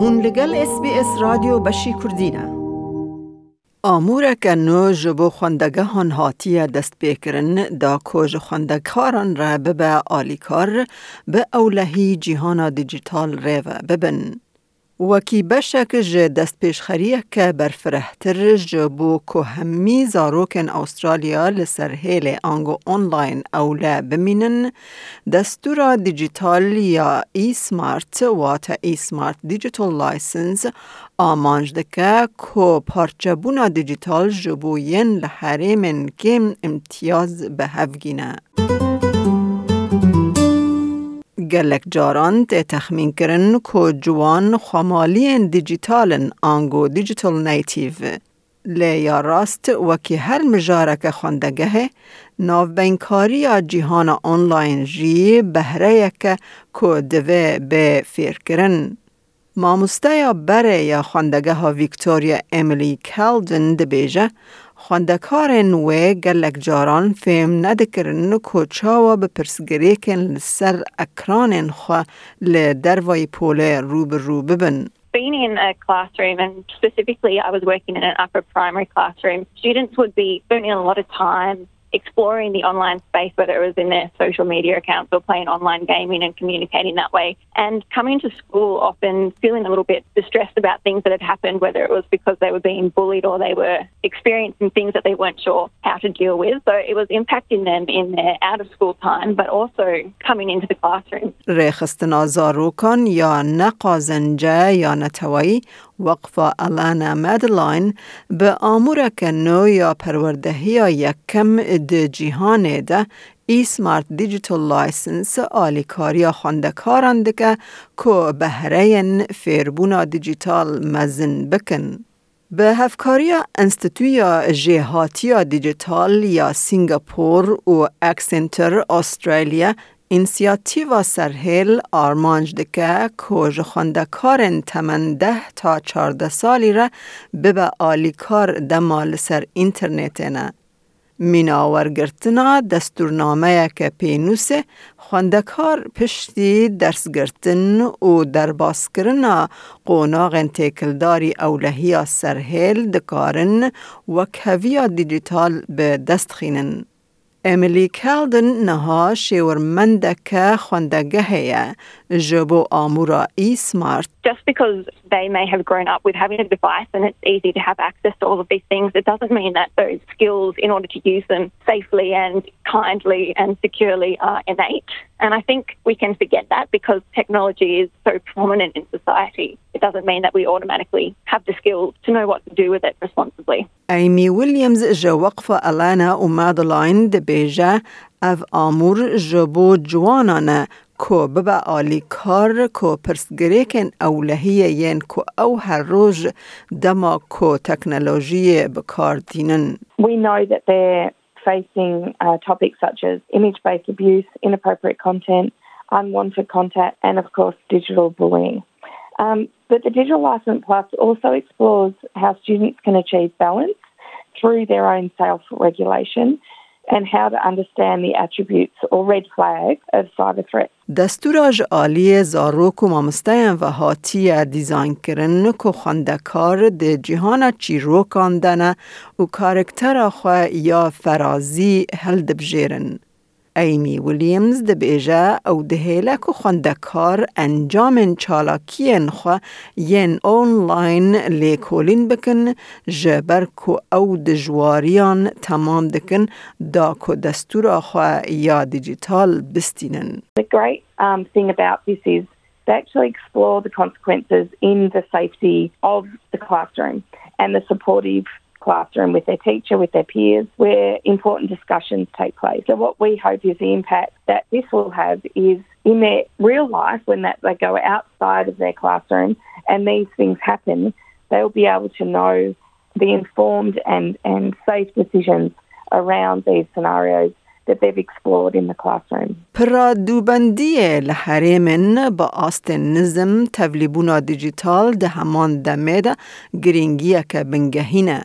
هون لگل اس بی اس رادیو بشی کردینه که نو جبو خوندگه هن هاتی دست بکرن دا کج خوندگاران را ببه آلیکار به اولهی جیهان دیجیتال ریوه ببن. وکی بشک جه دست پیشخریه که برفرهتر جبو که همی زاروکن استرالیا لسر هیل آنگو آنلاین اوله بمینن دستورا دیجیتال یا ای سمارت واتا ای سمارت دیجیتال لایسنس آمانج دکه که پارچبونا دیجیتال جبو ین من کم امتیاز به هفگینه. گلک جاران تخمین کرن که جوان خمالی دیجیتالن آنگو دیجیتال نیتیو لی یا راست وکی هر مجارک خوندگه بینکاری یا جیهان آنلاین جی بهره یک که دوه به فیر کرن. ماموسته یا بره یا خوندگه ها ویکتوریا امیلی کلدن دبیجه خوندکارن و گلک جاران فهم ندکرن که چاوا به پرسگریکن سر اکرانن خوا لدروای پوله رو به رو ببن. Being in a classroom, and specifically I was working in an upper primary classroom, students would be spending a lot of time exploring the online space, whether it was in their social media accounts or playing online gaming and communicating that way. And coming to school often feeling a little bit distressed about things that had happened, whether it was because they were being bullied or they were experiencing things that they weren't sure how to deal with. So it was impacting them in their out of school time, but also coming into the classroom. یا نقازنجه یا نتوایی وقفه الانا مدلاین به آمورک نو یا پروردهی یکم ده جیهان ده ای سمارت دیجیتال لایسنس آلیکاریا خوندکاران که که بهره فیربونا دیجیتال مزن بکن. به هفکاریا انستیتویا جهاتیا دیجیتال یا سینگاپور و اکسنتر استرالیا اینسیاتیوا سرهل آرمانج دکه که کارن تمن ده تا چارده سالی را ببه آلیکار دمال سر اینترنت نه. میناورگرتنا دستورنامه که پینوسه خواندکار پشتی درس گرتن و درباس کرنا قوناغ تکلداری اولهی سرهل دکارن و کویا دیجیتال به دست خینن. امیلی کالدن نها شورمندک خوندگه جبو آمورا ای سمارت Just because they may have grown up with having a device and it's easy to have access to all of these things, it doesn't mean that those skills, in order to use them safely and kindly and securely, are innate. And I think we can forget that because technology is so prominent in society. It doesn't mean that we automatically have the skills to know what to do with it responsibly. ایمی ویلیامز جو وقف الانا و مادلاین دبیجه اف آمور جبو جوانانه کو ببا آلی کار کو پرسگریکن اولهی ین کو او هر روز دما کو تکنولوژی بکار دینن. We know that they're facing uh, topics such as image-based abuse, inappropriate content, unwanted contact, and of course digital bullying. Um, but the Digital License Plus also explores how students can achieve balance through their own self-regulation and how to understand the attributes or red flags of cyber threats. دستوراج آلی زاروک و مامستین و هاتی دیزاین کرن که خواندکار ده جهان چی رو کاندنه و کارکتر خواه یا فرازی هل دبجیرن. ایمی ویلیامز د بیجه او د هیلک و خوندکار انجام چالاکین خو ین آنلاین لیکولین بکن جبر کو او د جواریان تمام دکن دا کو دستور خو یا دیجیتال بستینن. The great um, thing about this is they actually explore the consequences in the safety of the classroom and the supportive classroom with their teacher, with their peers, where important discussions take place. So what we hope is the impact that this will have is in their real life when that they go outside of their classroom and these things happen, they'll be able to know the informed and, and safe decisions around these scenarios that they've explored in the classroom. پرادوبندی لحرمن با آست نظم تولیبونا دیجیتال ده همان دمه ده گرینگیه که بنگهینه.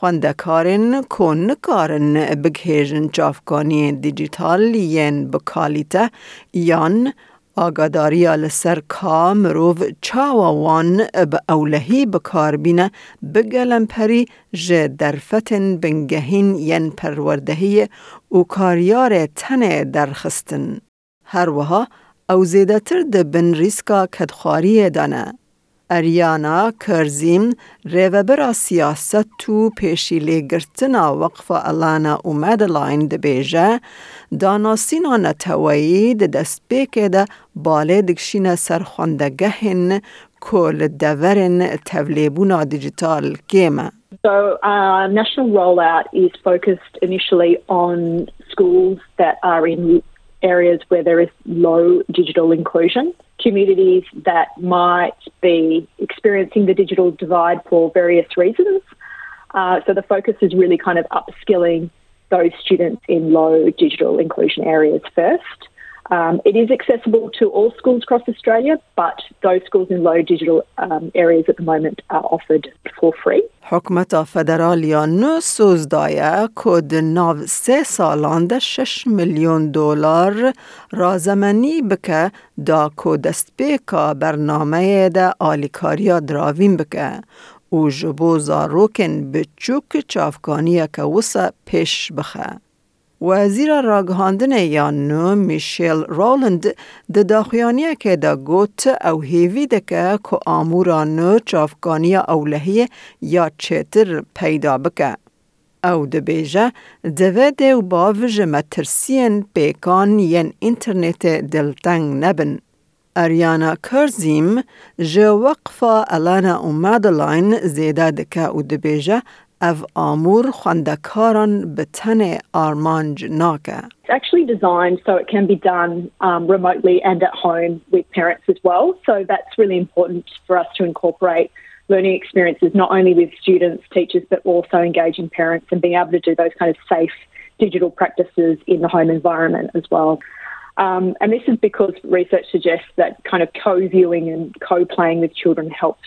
خوندکارن کن کارن بگهیجن چافکانی دیجیتال ین بکالیته یان آگاداریا لسر کا مروف چاوان به اولهی بکار بینه بگلم پری جه درفتن بنگهین ین پروردهی و کاریار تن درخستن. هر وها او زیده تر ده بن ریسکا کدخواری دانه. اریانا کرزیم ریوبرا سیاست تو پیشی لگرتنا وقف الانا و مدلاین ده بیجه داناسینا نتوایی ده دست بیکه ده باله دکشین سرخوندگهن کل دورن تولیبونا دیجیتال کیمه. So our national rollout is focused initially on schools that are in areas where there is low digital inclusion. Communities that might be experiencing the digital divide for various reasons. Uh, so the focus is really kind of upskilling those students in low digital inclusion areas first. Um, it is accessible to all schools across Australia, but those schools in low digital um, areas at the moment are offered for free. حکمت فدرالیا نو سوز دایه کد ناو سه سالان ده شش میلیون دلار رازمنی بکه دا کو دست بیکا برنامه ده آلیکاریا دراوین بکه او جبو زاروکن بچوک چافکانی که وسا پیش بخه. وزیر راگهاندن یا نو میشیل رولند د داخیانی که دا گوت او هیوی دکه که آمورا نو چافکانی اولهی یا چتر پیدا بکه. او د بیجه دوه دیو باوج مترسین پیکان ین انترنت دلتنگ نبن. اریانا کرزیم جه وقفا الانا و مادلاین زیده دکه او د بیجه It's actually designed so it can be done um, remotely and at home with parents as well. So that's really important for us to incorporate learning experiences not only with students, teachers, but also engaging parents and being able to do those kind of safe digital practices in the home environment as well. Um, and this is because research suggests that kind of co viewing and co playing with children helps